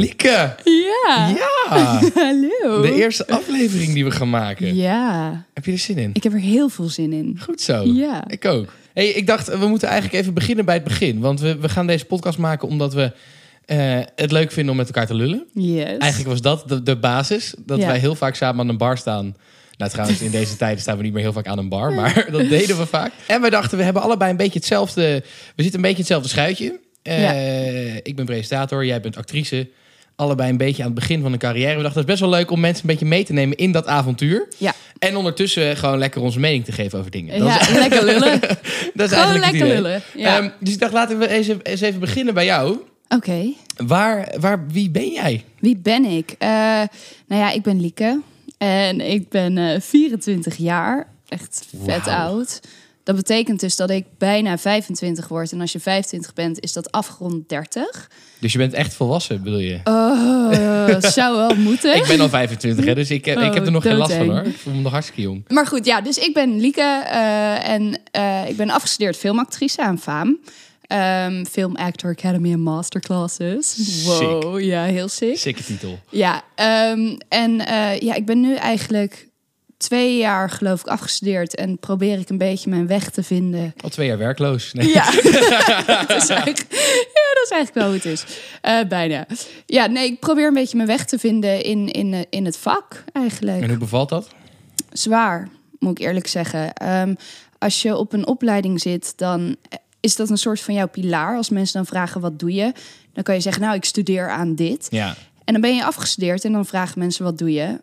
Lieke, Ja. ja, Hallo. de eerste aflevering die we gaan maken. Ja. Heb je er zin in? Ik heb er heel veel zin in. Goed zo. Ja. Ik ook. Hey, ik dacht, we moeten eigenlijk even beginnen bij het begin. Want we, we gaan deze podcast maken omdat we eh, het leuk vinden om met elkaar te lullen. Yes. Eigenlijk was dat de, de basis. Dat Ja. wij heel vaak samen aan een bar staan. Nou, trouwens, in deze tijden staan we niet meer heel vaak aan een bar. Maar dat deden we vaak. En we dachten, we hebben allebei een beetje hetzelfde... We zitten een beetje in hetzelfde schuitje. Eh, Ik ben presentator, jij bent actrice. Allebei een beetje aan het begin van een carrière. We dachten, het is best wel leuk om mensen een beetje mee te nemen in dat avontuur. Ja. En ondertussen gewoon lekker onze mening te geven over dingen. Dat Ja, is, lekker lullen. dat is Gewoon lekker lullen. Ja. Ehm, dus ik dacht, laten we eens, even- eens even beginnen bij jou. Oké. Waar, waar, wie ben jij? Wie ben ik? Eh, nou ja, ik ben Lieke. En ik ben eh 24 jaar. Echt vet oud. Dat betekent dus dat ik bijna 25 word. En als je 25 bent, is dat afgerond 30. Dus je bent echt volwassen, bedoel je? Oh, zou wel moeten. Ik ben al 25, hè, dus ik, heb- ik heb er nog geen last van hoor. Ik voel me nog hartstikke jong. Maar goed, ja, dus ik ben Lieke eh, en eh, ik ben afgestudeerd filmactrice aan FAAM. Ehm, Film Actor Academy en Masterclasses. Wow, ja, heel sick. Sikke titel. Ja, ehm, en eh, ja, ik ben nu eigenlijk twee jaar geloof ik afgestudeerd en probeer ik een beetje mijn weg te vinden. Al twee jaar werkloos. Nee. Ja, dat, is eigenlijk, ja dat is eigenlijk wel hoe het is. Eh, bijna. Ja, nee, ik probeer een beetje mijn weg te vinden in, in, eh, in het vak eigenlijk. En hoe bevalt dat? zwaar, moet ik eerlijk zeggen. Ehm, als je op een opleiding zit, dan is dat een soort van jouw pilaar. Als mensen dan vragen, wat doe je? Dan kan je zeggen, nou, ik studeer aan dit. Ja, En dan ben je afgestudeerd en dan vragen mensen, wat doe je?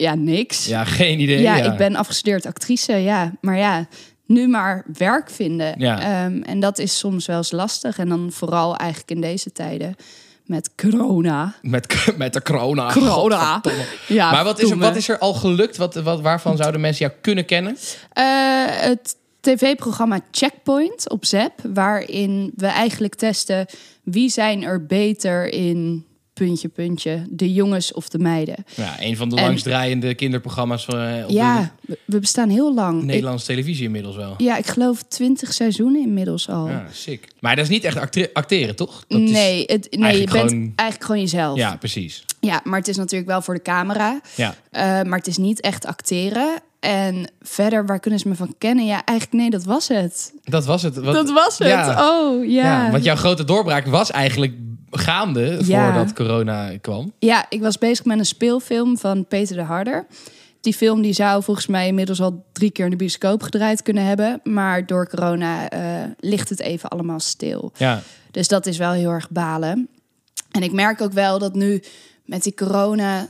Ja, niks. ja geen idee. ja, ik ben afgestudeerd actrice, ja. Maar ja, nu maar werk vinden. Ja. Ehm, en dat is soms wel eens lastig. En dan vooral eigenlijk in deze tijden met corona. Met, met de corona. Corona. Ja, maar wat is, er, wat is er al gelukt? Wat, wat, waarvan zouden mensen jou kunnen kennen? Eh, het tv-programma Checkpoint op ZEP, waarin we eigenlijk testen wie zijn er beter in puntje puntje, de jongens of de meiden. Ja, een van de En- langstdraaiende kinderprogramma's van, op Ja, we- we bestaan heel lang. Ik, Nederlandse televisie inmiddels wel. ja, ik geloof twintig seizoenen inmiddels al. Ja, sick. Maar dat is niet echt acte- acteren, toch? Dat nee, het, nee je bent gewoon- eigenlijk gewoon jezelf. Ja, precies. Ja, maar het is natuurlijk wel voor de camera. Ja. Eh, maar het is niet echt acteren. En verder, waar kunnen ze me van kennen? Ja, eigenlijk nee, dat was het. Dat was het. Wat, dat was het. ja. Oh, ja. Ja, want jouw grote doorbraak was eigenlijk gaande Ja. voordat corona kwam. Ja, ik was bezig met een speelfilm van Peter de Harder. Die film die zou volgens mij inmiddels al drie keer in de bioscoop gedraaid kunnen hebben. Maar door corona eh, ligt het even allemaal stil. Ja, Dus dat is wel heel erg balen. En ik merk ook wel dat nu met die corona...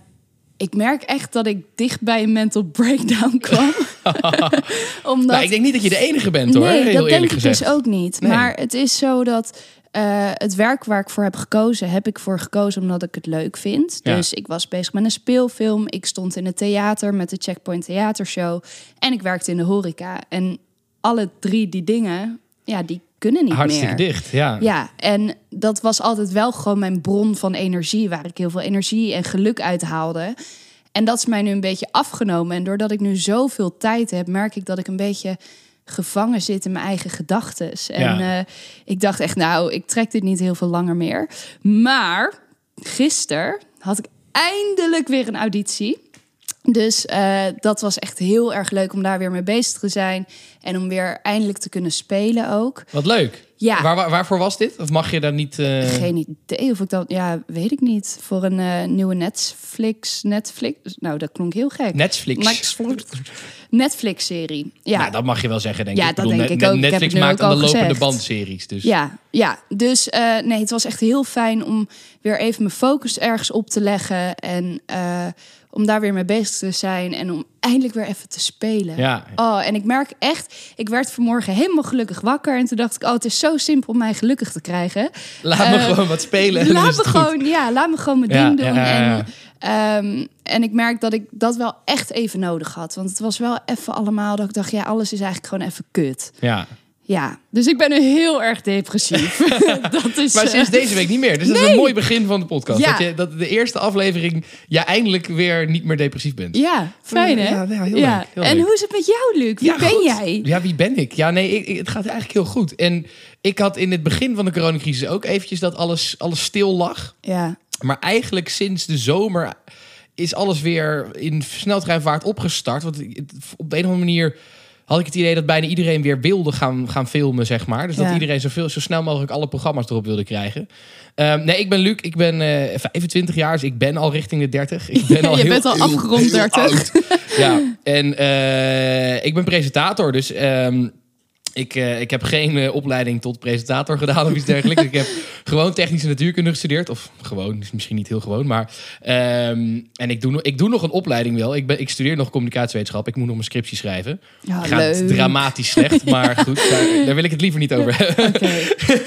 Ik merk echt dat ik dicht bij een mental breakdown kwam. Omdat... nou, ik denk niet dat je de enige bent hoor, nee, heel dat denk ik gezegd. dus ook niet. Nee. Maar het is zo dat eh, het werk waar ik voor heb gekozen, heb ik voor gekozen omdat ik het leuk vind. Ja. Dus ik was bezig met een speelfilm. Ik stond in het theater met de Checkpoint Theatershow. En ik werkte in de horeca. En alle drie die dingen, ja, die kunnen niet Hartstikke meer. dicht, ja. Ja, en dat was altijd wel gewoon mijn bron van energie, waar ik heel veel energie en geluk uit haalde. En dat is mij nu een beetje afgenomen. En doordat ik nu zoveel tijd heb, merk ik dat ik een beetje gevangen zit in mijn eigen gedachten. En Ja. eh, ik dacht echt, nou, ik trek dit niet heel veel langer meer. Maar gisteren had ik eindelijk weer een auditie. Dus eh, dat was echt heel erg leuk om daar weer mee bezig te zijn. En om weer eindelijk te kunnen spelen ook. Wat leuk. Ja. Waar, waar- waarvoor was dit? Of mag je daar niet... eh, Geen idee of ik dat... Ja, weet ik niet. Voor een eh, nieuwe Netflix... Netflix... Nou, dat klonk heel gek. Netflix? Netflix- Netflix-serie. Ja, Nou, dat mag je wel zeggen, denk Ja, ik. dat bedoel, denk ik ook. Ik Netflix nu maakt aan de lopende gezegd. band series. Dus. ja, ja. Dus nee, het was echt heel fijn om weer even mijn focus ergens op te leggen. En om daar weer mee bezig te zijn en om eindelijk weer even te spelen. Ja. Oh, en ik merk echt, ik werd vanmorgen helemaal gelukkig wakker en toen dacht ik, oh, het is zo simpel om mij gelukkig te krijgen. Laat me Eh, gewoon wat spelen. en dan Laat me goed. gewoon, ja, laat me gewoon mijn Ja, ding doen. ja. En, ehm, en ik merk dat ik dat wel echt even nodig had. Want het was wel even allemaal dat ik dacht, ja, alles is eigenlijk gewoon even kut. Ja. Ja, dus ik ben nu heel erg depressief. dat is, Maar eh, sinds deze week niet meer. Dus dat is een mooi begin van de podcast. Ja. Dat, je, dat de eerste aflevering je eindelijk weer niet meer depressief bent. Ja, fijn hè? Ja, ja, heel leuk, heel en leuk. hoe is het met jou, Luc? Wie Ja, ben goed. jij? Ja, wie ben ik? Ja, nee, ik, het gaat eigenlijk heel goed. En ik had in het begin van de coronacrisis ook eventjes dat alles, alles stil lag. Ja, Maar eigenlijk sinds de zomer is alles weer in sneltreinvaart opgestart. Want op de een of andere manier had ik het idee dat bijna iedereen weer wilde gaan, gaan filmen, zeg maar. Dus dat iedereen zoveel, zo snel mogelijk alle programma's erop wilde krijgen. Ehm, nee, ik ben Luc, ik ben eh 25 jaar, dus ik ben al richting de 30. Ik ben al Je heel, bent al afgerond heel 30. oud. Ja, en eh, ik ben presentator, dus... ehm, ik, eh, ik heb geen eh, opleiding tot presentator gedaan of iets dergelijks. ik heb gewoon technische natuurkunde gestudeerd. Of gewoon, is misschien niet heel gewoon. Maar, ehm, en ik doe, nog- ik doe nog een opleiding wel. Ik, ben, ik studeer nog communicatiewetenschap. Ik moet nog mijn scriptie schrijven. ja Gaat leuk. dramatisch slecht, maar goed. Daar, daar wil ik het liever niet over hebben. Oké.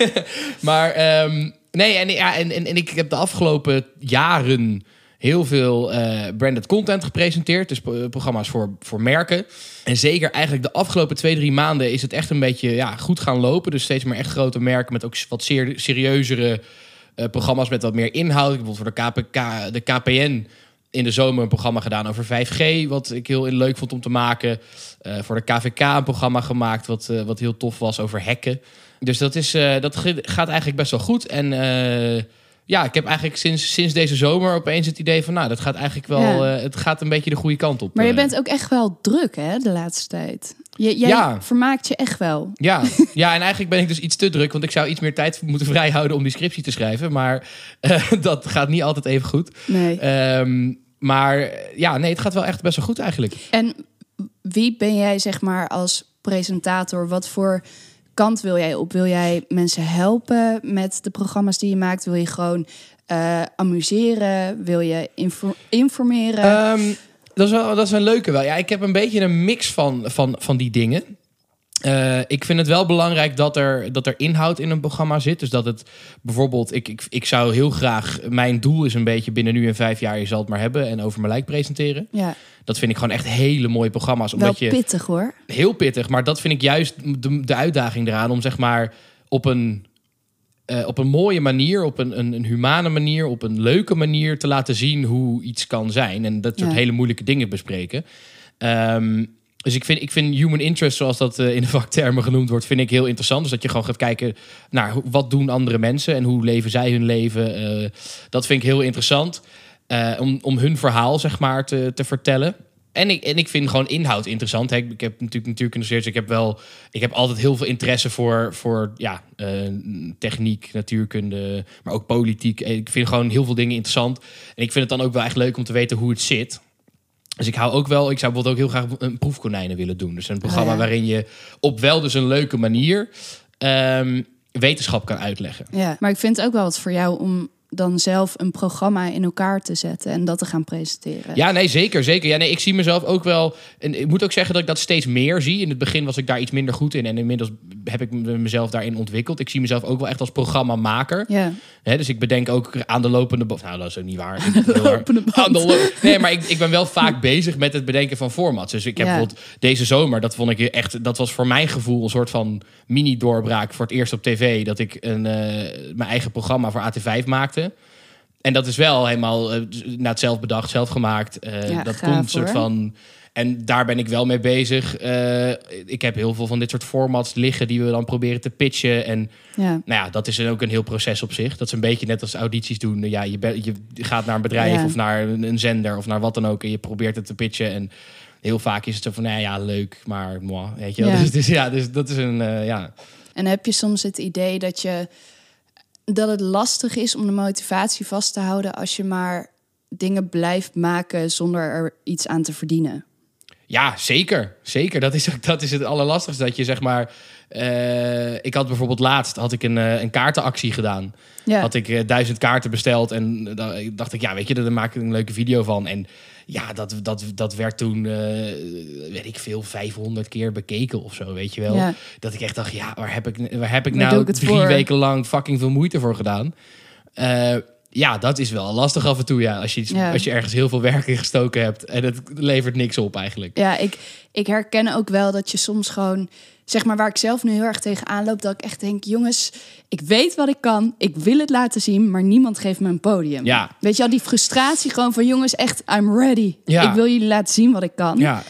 Maar ehm, nee, en, ja, en, en, en ik heb de afgelopen jaren heel veel eh, branded content gepresenteerd. Dus pro- programma's voor, voor merken. En zeker eigenlijk de afgelopen twee, drie maanden is het echt een beetje ja, goed gaan lopen. Dus steeds meer echt grote merken met ook wat zeer serieuzere eh, programma's met wat meer inhoud. Bijvoorbeeld voor de, KPK, de KPN in de zomer een programma gedaan over 5G, wat ik heel leuk vond om te maken. Eh, voor de KVK een programma gemaakt, wat, eh, wat heel tof was over hacken. Dus dat, is, eh, dat gaat eigenlijk best wel goed. En eh, ja, ik heb eigenlijk sinds, sinds deze zomer opeens het idee van... nou, dat gaat eigenlijk wel... Ja. eh, het gaat een beetje de goede kant op. Maar je eh. bent ook echt wel druk, hè, de laatste tijd. Je, jij Ja. vermaakt je echt wel. Ja. ja, en eigenlijk ben ik dus iets te druk... want ik zou iets meer tijd moeten vrijhouden om die scriptie te schrijven. Maar eh, dat gaat niet altijd even goed. Nee. Ehm, maar ja, nee, het gaat wel echt best wel goed eigenlijk. En wie ben jij, zeg maar, als presentator? Wat voor kant wil jij op? Wil jij mensen helpen met de programma's die je maakt? Wil je gewoon eh, amuseren? Wil je info- informeren? Ehm, dat, is wel, dat is een leuke wel. Ja, ik heb een beetje een mix van, van, van die dingen. Eh, ik vind het wel belangrijk dat er, dat er inhoud in een programma zit. Dus dat het bijvoorbeeld, ik, ik, ik zou heel graag, mijn doel is een beetje binnen nu en vijf jaar, je zal het maar hebben en over mijn lijk presenteren. ja, Dat vind ik gewoon echt hele mooie programma's. wel Omdat je, pittig hoor. heel pittig, maar dat vind ik juist de, de uitdaging eraan om zeg maar op een, eh, op een mooie manier, op een, een, een humane manier, op een leuke manier te laten zien hoe iets kan zijn. En dat soort Ja. hele moeilijke dingen bespreken. Ehm, dus ik vind, ik vind human interest, zoals dat eh, in de vaktermen genoemd wordt, vind ik heel interessant. Dus dat je gewoon gaat kijken naar wat doen andere mensen en hoe leven zij hun leven. Eh, dat vind ik heel interessant. eh, om, om hun verhaal, zeg maar, te, te vertellen. En ik, en ik vind gewoon inhoud interessant. Ik, heb natuurlijk gestudeerd, dus ik heb wel, ik heb altijd heel veel interesse voor, voor ja, techniek, natuurkunde, maar ook politiek. Ik vind gewoon heel veel dingen interessant. En ik vind het dan ook wel echt leuk om te weten hoe het zit. Dus ik hou ook wel, ik zou bijvoorbeeld ook heel graag een proefkonijnen willen doen. Dus een programma ja. waarin je op wel dus een leuke manier ehm, wetenschap kan uitleggen. Ja, maar ik vind het ook wel wat voor jou om dan zelf een programma in elkaar te zetten en dat te gaan presenteren. Ja, nee, zeker, zeker. Ja, nee, ik zie mezelf ook wel. En ik moet ook zeggen dat ik dat steeds meer zie. In het begin was ik daar iets minder goed in. En inmiddels heb ik me- mezelf daarin ontwikkeld. Ik zie mezelf ook wel echt als programmamaker. Ja. Dus ik bedenk ook aan de lopende band. Nou, dat is ook niet waar. Lopende band. Aan de lo- nee, maar ik, ik ben wel vaak bezig met het bedenken van formats. Dus ik heb Ja. bijvoorbeeld deze zomer, dat vond ik echt, dat was voor mijn gevoel een soort van mini-doorbraak voor het eerst op tv. Dat ik een, eh, mijn eigen programma voor AT5 maakte. En dat is wel helemaal uh, na het zelf bedacht, zelf gemaakt. Eh, Ja, dat komt soort van. En daar ben ik wel mee bezig. Eh, ik heb heel veel van dit soort formats liggen die we dan proberen te pitchen. En Ja. nou ja, dat is ook een heel proces op zich. Dat is een beetje net als audities doen. Ja, je, je gaat naar een bedrijf Ja. of naar een, een zender of naar wat dan ook. En je probeert het te pitchen. En heel vaak is het zo van, nou ja, leuk, maar moi, weet je wel. Ja. Dus, dus ja, dus dat is een, eh, ja. En heb je soms het idee dat je dat het lastig is om de motivatie vast te houden als je maar dingen blijft maken zonder er iets aan te verdienen? Ja, zeker. Zeker. Dat is, dat is het allerlastigste. Dat je zeg maar. eh, ik had bijvoorbeeld laatst had ik een, eh, een kaartenactie gedaan. Ja. Had ik eh, duizend kaarten besteld. En dan dacht ik, ja, weet je, daar maak ik een leuke video van. En ja, dat, dat, dat werd toen, weet ik veel, 500 keer bekeken of zo, weet je wel. Ja. Dat ik echt dacht, ja, waar heb ik, waar heb ik Waar nou drie voor? weken lang fucking veel moeite voor gedaan? Ja, dat is wel lastig af en toe, ja. Als je, iets, Ja. als je ergens heel veel werk in gestoken hebt en het levert niks op eigenlijk. Ja, ik, ik herken ook wel dat je soms gewoon, zeg maar waar ik zelf nu heel erg tegen aanloop, dat ik echt denk, jongens, ik weet wat ik kan, ik wil het laten zien, maar niemand geeft me een podium. Ja. Weet je al, die frustratie gewoon van, jongens, echt, I'm ready. Ja. Ik wil jullie laten zien wat ik kan. Ja,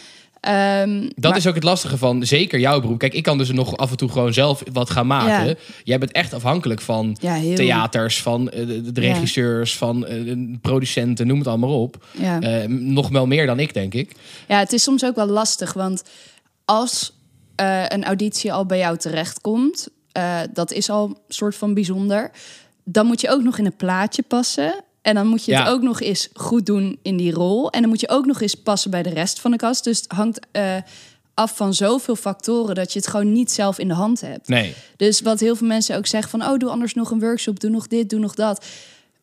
Ehm, Dat maar- is ook het lastige van zeker jouw beroep. Kijk, ik kan dus nog af en toe gewoon zelf wat gaan maken. Ja. Jij bent echt afhankelijk van Ja, heel. theaters, van eh, de, Ja. regisseurs, van de producenten, noem het allemaal op. Ja. Eh, nog wel meer dan ik, denk ik. Ja, het is soms ook wel lastig, want als eh, een auditie al bij jou terechtkomt, dat is al een soort van bijzonder. Dan moet je ook nog in een plaatje passen. En dan moet je het Ja. ook nog eens goed doen in die rol. En dan moet je ook nog eens passen bij de rest van de kast. Dus het hangt eh, af van zoveel factoren dat je het gewoon niet zelf in de hand hebt. Nee. Dus wat heel veel mensen ook zeggen van... oh, doe anders nog een workshop, doe nog dit, doe nog dat.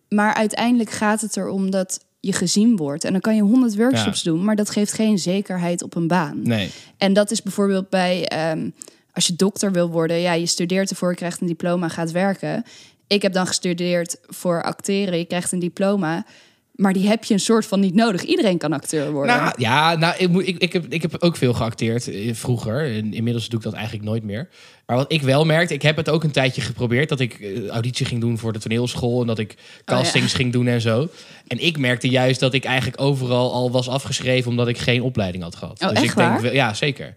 Maar uiteindelijk gaat het erom dat je gezien wordt. En dan kan je honderd workshops doen... maar dat geeft geen zekerheid op een baan. Nee. En dat is bijvoorbeeld bij... ehm, als je dokter wil worden, ja, je studeert ervoor, krijgt een diploma, gaat werken. Ik heb dan gestudeerd voor acteren, je krijgt een diploma... Maar die heb je een soort van niet nodig. Iedereen kan acteur worden. Nou, ja, nou, ik, moet, ik, ik, heb, ik heb ook veel geacteerd eh, vroeger. Inmiddels doe ik dat eigenlijk nooit meer. Maar wat ik wel merkte, ik heb het ook een tijdje geprobeerd. Dat ik eh, auditie ging doen voor de toneelschool. En dat ik castings ging doen en zo. En ik merkte juist dat ik eigenlijk overal al was afgeschreven... omdat ik geen opleiding had gehad. Oh, dus echt ik denk, waar? Ja, zeker.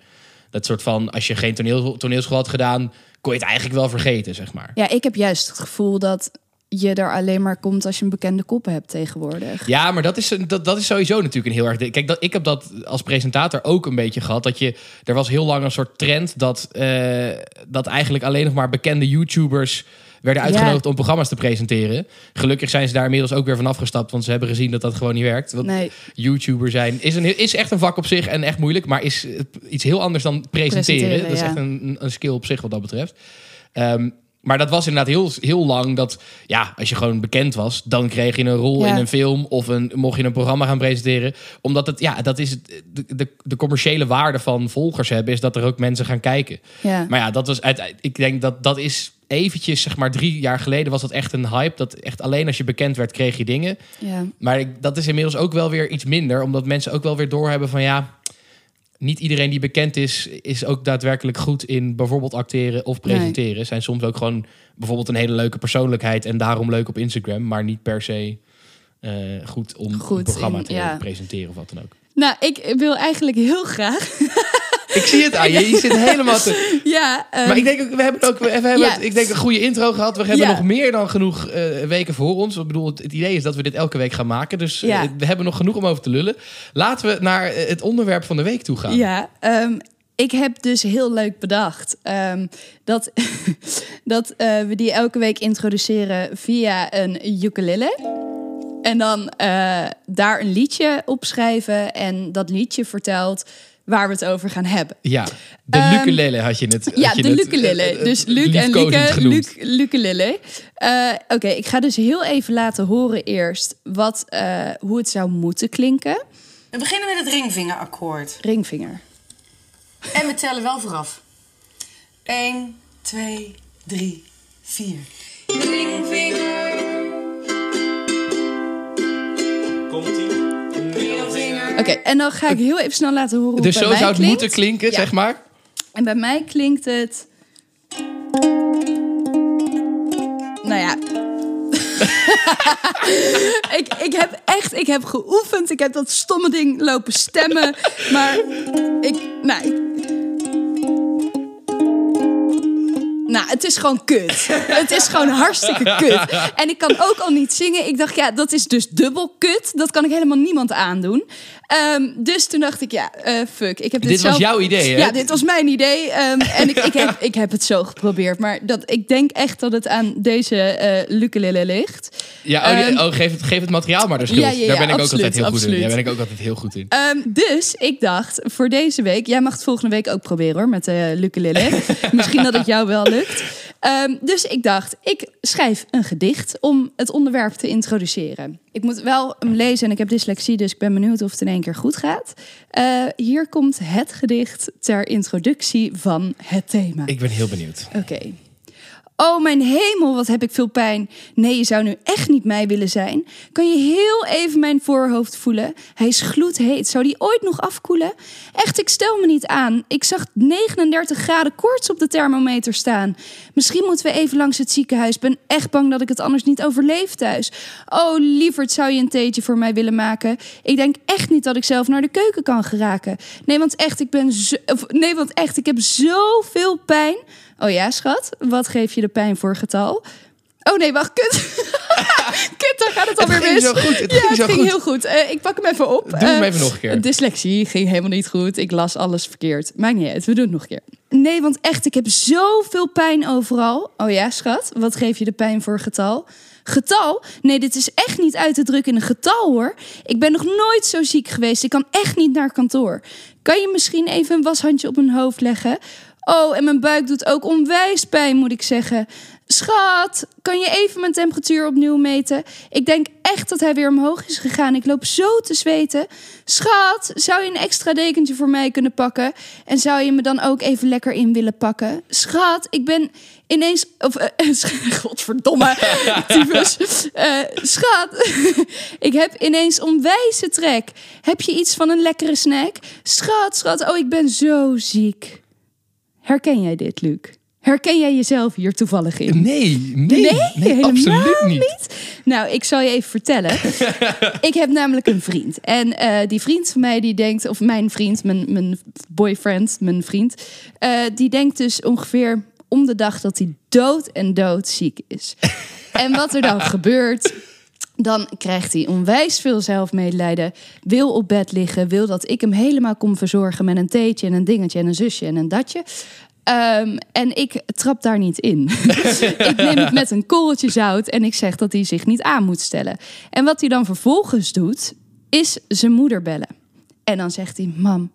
Dat soort van, als je geen toneel, toneelschool had gedaan... kon je het eigenlijk wel vergeten, zeg maar. Ja, ik heb juist het gevoel dat je er alleen maar komt als je een bekende kop hebt tegenwoordig. Ja, maar dat is, een- dat, dat is sowieso natuurlijk een heel erg... Kijk, dat, ik heb dat als presentator ook een beetje gehad. Dat je, er was heel lang een soort trend dat, eh, dat eigenlijk alleen nog maar bekende YouTubers werden Ja. uitgenodigd om programma's te presenteren. Gelukkig zijn ze daar inmiddels ook weer van afgestapt, want ze hebben gezien dat dat gewoon niet werkt. Want Nee, YouTuber zijn is, een, is echt een vak op zich en echt moeilijk, maar is iets heel anders dan presenteren. Presenteren, dat is ja. echt een, een skill op zich wat dat betreft. Ehm, maar dat was inderdaad heel, heel lang dat, ja, als je gewoon bekend was, dan kreeg je een rol Ja. in een film of een, mocht je een programma gaan presenteren. Omdat het, ja, dat is het, de, de, de commerciële waarde van volgers hebben, is dat er ook mensen gaan kijken. ja. Maar ja, dat was uit, ik denk dat dat is eventjes, zeg maar drie jaar geleden was dat echt een hype. Dat echt alleen als je bekend werd, kreeg je dingen. ja. Maar ik, dat is inmiddels ook wel weer iets minder, omdat mensen ook wel weer doorhebben van ja, niet iedereen die bekend is, is ook daadwerkelijk goed in bijvoorbeeld acteren of presenteren. Zijn soms ook gewoon bijvoorbeeld een hele leuke persoonlijkheid en daarom leuk op Instagram, maar niet per se eh, goed om Goed een programma in- te ja. presenteren of wat dan ook. Nou, ik wil eigenlijk heel graag. Ik zie het aan je, je zit helemaal te... ja, ehm, Maar ik denk ook, we hebben ook we hebben Ja. het, ik denk een goede intro gehad. We hebben Ja. nog meer dan genoeg eh, weken voor ons. Ik bedoel, het, het idee is dat we dit elke week gaan maken. Dus eh, we hebben nog genoeg om over te lullen. Laten we naar eh, het onderwerp van de week toe gaan. Ja, ehm, ik heb dus heel leuk bedacht ehm, dat, dat we die elke week introduceren via een ukulele. En dan daar een liedje op schrijven en dat liedje vertelt waar we het over gaan hebben. Ja, de Ehm, Luculele had je het Ja, je de het, Luculele. eh, eh, Dus Luc en Luke. Luc, Luculele. Eh, Oké, ik ga dus heel even laten horen eerst wat, eh, hoe het zou moeten klinken. We beginnen met het ringvingerakkoord. Ringvinger. En we tellen wel vooraf. 1, 2, 3, 4. Ringvinger, Komt-ie? middelvinger. Oké, en dan ga ik heel even snel laten horen hoe Dus het zo bij mij zou het klinkt. moeten klinken, Ja. zeg maar. En bij mij klinkt het. Nou ja. ik, ik heb echt, ik heb geoefend. Ik heb dat stomme ding lopen stemmen. Maar ik, nou, nou, het is gewoon kut. Het is gewoon hartstikke kut. En ik kan ook al niet zingen. Ik dacht, ja, dat is dus dubbel kut. Dat kan ik helemaal niemand aandoen. Ehm, dus toen dacht ik, ja, eh, fuck. Ik heb dit, Dit was jouw idee, hè? Ja, dit was mijn idee. Ehm, en ik, ik, heb, ik heb het zo geprobeerd. Maar dat, ik denk echt dat het aan deze eh ukulele ligt. Ja, oh, Ehm, oh, geef, het, geef het materiaal maar schuld. Ja, ja, ja, Daar ben ik ook altijd heel goed in. Daar ben ik ook altijd heel goed in. Dus ik dacht, voor deze week... Jij mag het volgende week ook proberen hoor, met de ukulele. Misschien dat het jou wel lukt. Gelukt. Ehm, dus ik dacht, ik schrijf een gedicht om het onderwerp te introduceren. Ik moet wel hem lezen en ik heb dyslexie, dus ik ben benieuwd of het in één keer goed gaat. Eh, hier komt het gedicht ter introductie van het thema. Ik ben heel benieuwd. Oké. Oh, mijn hemel, wat heb ik veel pijn. Nee, je zou nu echt niet mij willen zijn. Kan je heel even mijn voorhoofd voelen? Hij is gloedheet. Zou die ooit nog afkoelen? Echt, ik stel me niet aan. Ik zag 39 graden koorts op de thermometer staan. Misschien moeten we even langs het ziekenhuis. Ben echt bang dat ik het anders niet overleef thuis. Oh, lieverd, zou je een theetje voor mij willen maken? Ik denk echt niet dat ik zelf naar de keuken kan geraken. Nee, want echt, ik ben nee, want echt, ik heb zoveel pijn. Oh ja, schat, wat geef je de pijn voor getal? Oh nee, wacht, kut. kut, daar gaat het alweer mis. zo goed, het ja, ging het zo ging goed. heel goed. Eh, ik pak hem even op. Doe hem Eh, even nog een keer. Dyslexie ging helemaal niet goed. Ik las alles verkeerd. Maakt niet uit, we doen het nog een keer. Nee, want echt, ik heb zoveel pijn overal. Oh ja, schat, wat geef je de pijn voor getal? Getal? Nee, dit is echt niet uit te drukken in een getal hoor. Ik ben nog nooit zo ziek geweest. Ik kan echt niet naar kantoor. Kan je misschien even een washandje op mijn hoofd leggen? Oh, en mijn buik doet ook onwijs pijn, moet ik zeggen. Schat, kan je even mijn temperatuur opnieuw meten? Ik denk echt dat hij weer omhoog is gegaan. Ik loop zo te zweten. Schat, zou je een extra dekentje voor mij kunnen pakken? En zou je me dan ook even lekker in willen pakken? Schat, ik ben ineens... Of, eh, godverdomme, tyfus. Eh, schat, ik heb ineens onwijze trek. Heb je iets van een lekkere snack? Schat, schat, oh, ik ben zo ziek. Herken jij dit, Luc? Herken jij jezelf hier toevallig in? Nee, nee, nee, helemaal absoluut niet. Nou, ik zal je even vertellen. ik heb namelijk een vriend. En eh, die vriend van mij, die denkt... Of mijn vriend, mijn, mijn boyfriend, mijn vriend... eh, die denkt dus ongeveer om de dag dat hij dood en dood ziek is. en wat er dan gebeurt... Dan krijgt hij onwijs veel zelfmedelijden. Wil op bed liggen. Wil dat ik hem helemaal kom verzorgen met een theetje en een dingetje en een zusje en een datje. Ehm, en ik trap daar niet in. ik neem het met een korreltje zout en ik zeg dat hij zich niet aan moet stellen. En wat hij dan vervolgens doet, is zijn moeder bellen. En dan zegt hij: Mam,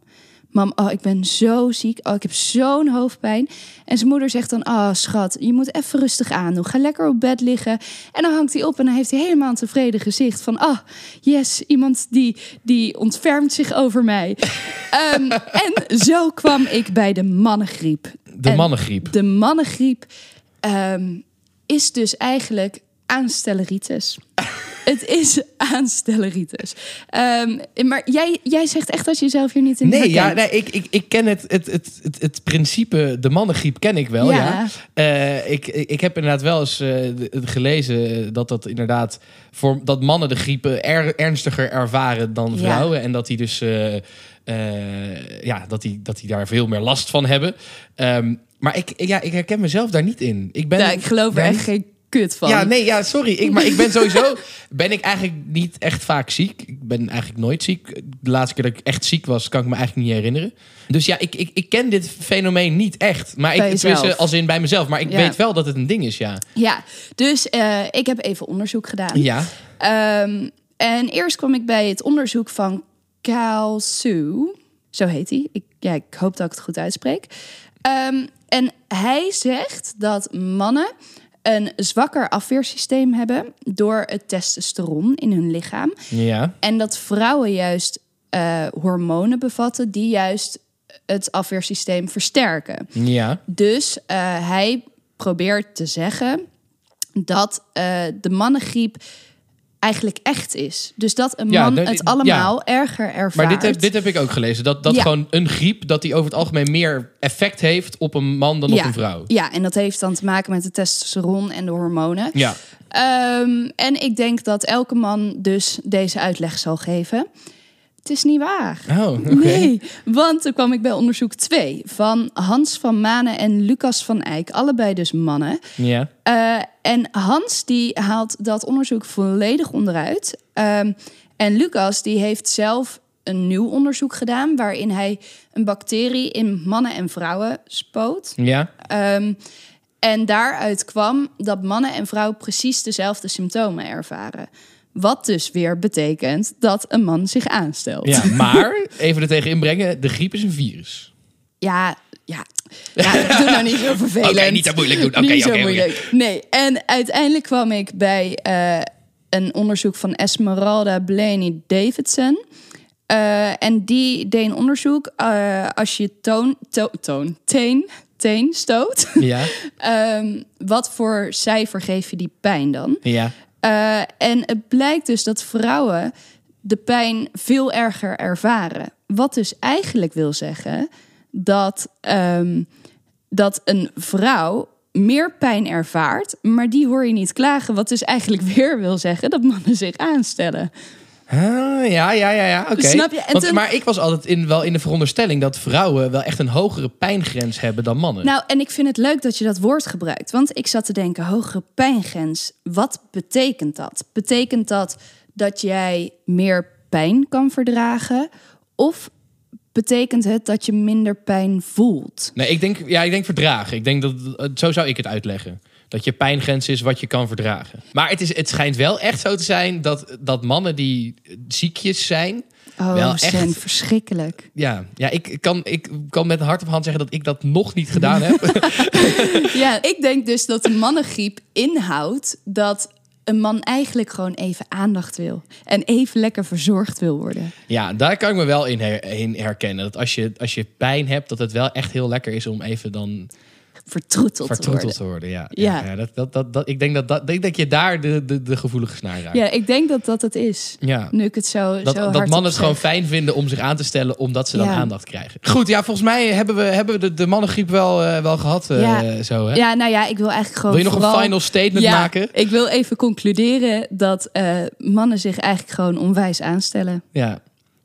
mam, oh, ik ben zo ziek. Oh, ik heb zo'n hoofdpijn. En zijn moeder zegt dan: Oh, schat, je moet even rustig aandoen. Ga lekker op bed liggen. En dan hangt hij op en dan heeft hij helemaal een tevreden gezicht van: Ah, yes, iemand die, die ontfermt zich over mij. Ehm, en zo kwam ik bij de mannengriep. De En mannengriep. De mannengriep ehm, is dus eigenlijk aanstelleritis. Het is aanstelleritis. Ehm, maar jij, jij zegt echt dat je jezelf hier niet in Nee, ja, nee ik, ik, ik ken het, het, het, het, het principe, de mannengriep ken ik wel, ja. Ja. Eh, ik, ik heb inderdaad wel eens eh, gelezen dat dat inderdaad... Voor, dat mannen de griepen er, ernstiger ervaren dan Ja. vrouwen. En dat die dus... eh, ja, dat die, dat die daar veel meer last van hebben. Ehm, maar ik, ja, ik herken mezelf daar niet in. Ik ben ik geloof er echt geen kut van. Ja, nee, ja, sorry. Ik, maar ik ben sowieso... ben ik eigenlijk niet echt vaak ziek. Ik ben eigenlijk nooit ziek. De laatste keer dat ik echt ziek was, kan ik me eigenlijk niet herinneren. Dus ja, ik, ik, ik ken dit fenomeen niet echt. Maar Bij ik, tenminste, als in bij mezelf. Maar ik Ja. weet wel dat het een ding is, ja. Ja, dus eh, ik heb even onderzoek gedaan. Ja, Ehm, en eerst kwam ik bij het onderzoek van Kaal Su. Zo heet hij. Ik, ja, ik hoop dat ik het goed uitspreek. Ehm, en hij zegt dat mannen een zwakker afweersysteem hebben door het testosteron in hun lichaam. ja. En dat vrouwen juist eh, hormonen bevatten die juist het afweersysteem versterken. Ja, Dus eh, hij probeert te zeggen dat eh, de mannengriep eigenlijk echt is. Dus dat een man het allemaal erger ervaart. maar dit heb, dit heb ik ook gelezen. Dat, dat Ja. gewoon een griep, dat die over het algemeen meer effect heeft op een man dan op een vrouw. Ja, en dat heeft dan te maken met de testosteron en de hormonen. Ja, Ehm, en ik denk dat elke man dus deze uitleg zal geven. Het is niet waar. oh. Nee, want toen kwam ik bij onderzoek 2 van Hans van Manen en Lucas van Eyck. Allebei dus mannen. Ja, Eh, en Hans die haalt dat onderzoek volledig onderuit. Ehm, en Lucas die heeft zelf een nieuw onderzoek gedaan... waarin hij een bacterie in mannen en vrouwen spoot. ja. Ehm, en daaruit kwam dat mannen en vrouwen precies dezelfde symptomen ervaren. Wat dus weer betekent dat een man zich aanstelt. ja. Maar, even er tegen inbrengen, de griep is een virus. Ja, ja, Ja, doe nou niet zo vervelend. Oké, niet zo moeilijk doen. Oké, zo oké. Nee, en uiteindelijk kwam ik bij eh, een onderzoek van Esmeralda Blaney Davidson. Eh, en die deed een onderzoek eh, als je toon, to- toon, teen, teen stoot. Ja, Ehm, wat voor cijfer geef je die pijn dan? ja. En het blijkt dus dat vrouwen de pijn veel erger ervaren. Wat dus eigenlijk wil zeggen dat, ehm, dat een vrouw meer pijn ervaart, maar die hoor je niet klagen. Wat dus eigenlijk weer wil zeggen dat mannen zich aanstellen. Ah, ja, ja, ja, ja. Oké. Snap je? Want- Maar ik was altijd in, wel in de veronderstelling dat vrouwen wel echt een hogere pijngrens hebben dan mannen. Nou, en ik vind het leuk dat je dat woord gebruikt. Want ik zat te denken, hogere pijngrens. Wat betekent dat? Betekent dat dat jij meer pijn kan verdragen? Of betekent het dat je minder pijn voelt? Nee, ik denk, ja, ik denk verdragen. Ik denk dat, zo zou ik het uitleggen. Dat je pijngrens is wat je kan verdragen. Maar het, is, het schijnt wel echt zo te zijn dat, dat mannen die ziekjes zijn... Oh, Wel zijn echt. verschrikkelijk. Ja, ja ik, kan, ik kan met hart op hand zeggen dat ik dat nog niet gedaan heb. Ja, ik denk dus dat de mannengriep inhoudt dat een man eigenlijk gewoon even aandacht wil. En even lekker verzorgd wil worden. ja, daar kan ik me wel in, her- in herkennen. Dat als je, als je pijn hebt, dat het wel echt heel lekker is om even dan Vertroeteld, te vertroeteld te worden. Ja, Ja. ja. dat, dat, dat, dat, ik denk dat, dat, ik denk dat je daar de, de, de gevoelige snaar raakt. Ja, ik denk dat dat het is. Ja. Nu ik het zo, Dat, zo dat hardop mannen het zeg. gewoon fijn vinden om zich aan te stellen, omdat ze dan Ja. aandacht krijgen. Goed, ja, volgens mij hebben we, hebben we de, de mannengriep wel, eh, wel gehad. eh, Ja. zo, hè? Ja, nou ja, ik wil eigenlijk gewoon Wil je nog vooral- een final statement maken? ik wil even concluderen dat eh, mannen zich eigenlijk gewoon onwijs aanstellen. Ja.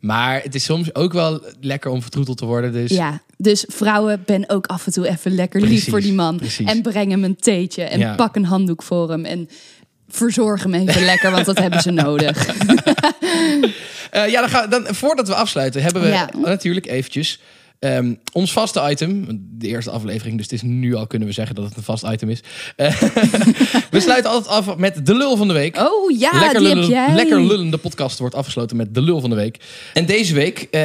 Maar het is soms ook wel lekker om vertroeteld te worden. Dus Ja, dus vrouwen, ben ook af en toe even lekker lief voor die man. precies. En breng hem een theetje en Ja. pak een handdoek voor hem. En verzorg hem even lekker, want dat hebben ze nodig. Eh, ja, dan gaan, dan, voordat we afsluiten, hebben we Ja. natuurlijk eventjes ehm, ons vaste item. De eerste aflevering, dus het is nu al kunnen we zeggen dat het een vast item is. Eh, we sluiten altijd af met de lul van de week. Oh ja, lekker, die lullen, heb jij. lekker lullende podcast wordt afgesloten met de lul van de week. En deze week eh,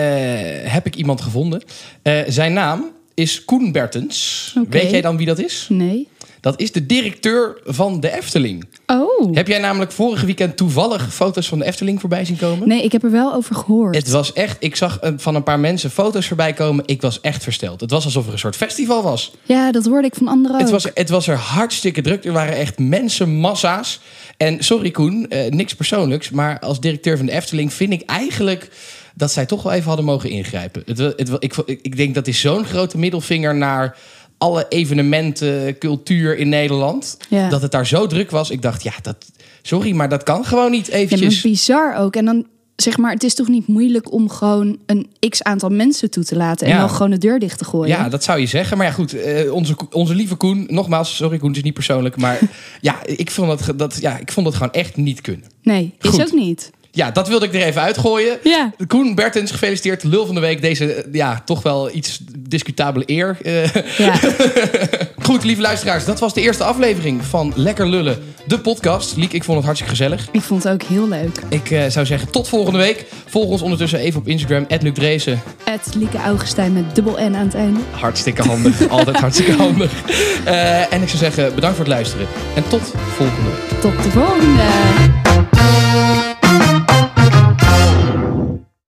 heb ik iemand gevonden. Eh, zijn naam is Koen Bertens. Weet jij dan wie dat is? Nee. Dat is de directeur van de Efteling. Oh. Heb jij namelijk vorige weekend toevallig foto's van de Efteling voorbij zien komen? Nee, ik heb er wel over gehoord. Het was echt, ik zag van een paar mensen foto's voorbij komen. Ik was echt versteld. Het was alsof er een soort festival was. Ja, dat hoorde ik van anderen ook. Het was, het was er hartstikke druk. Er waren echt mensenmassa's. En sorry Koen, eh, niks persoonlijks. Maar als directeur van de Efteling vind ik eigenlijk dat zij toch wel even hadden mogen ingrijpen. Het, wa- het, wa- ik, ik, ik denk dat is zo'n grote middelvinger naar alle evenementen, cultuur in Nederland. Ja. Dat het daar zo druk was. Ik dacht, ja, dat, sorry, maar dat kan gewoon niet Ja, eventjes. bizar ook. En dan zeg maar, het is toch niet moeilijk om gewoon een x aantal mensen toe te laten en Ja. dan gewoon de deur dicht te gooien. Ja, dat zou je zeggen. Maar ja, goed, eh, onze, onze lieve Koen, nogmaals, sorry Koen, het is niet persoonlijk. Maar ja, ik vond dat, dat, ja, ik vond dat gewoon echt niet kunnen. Nee, is ook niet. Ja, dat wilde ik er even uitgooien. Ja. Koen Bertens, gefeliciteerd. Lul van de week. Deze, eh, ja, toch wel iets discutabele eer. Eh, Ja. goed, lieve luisteraars. Dat was de eerste aflevering van Lekker Lullen, de podcast. Liek, ik vond het hartstikke gezellig. ik vond het ook heel leuk. Ik eh, zou zeggen, tot volgende week. Volg ons ondertussen even op Instagram, Luc Dreesen. Lieke Augustijn met dubbel N aan het einde. Hartstikke handig. Altijd hartstikke handig. En ik zou zeggen, bedankt voor het luisteren. En tot volgende week. Tot de volgende.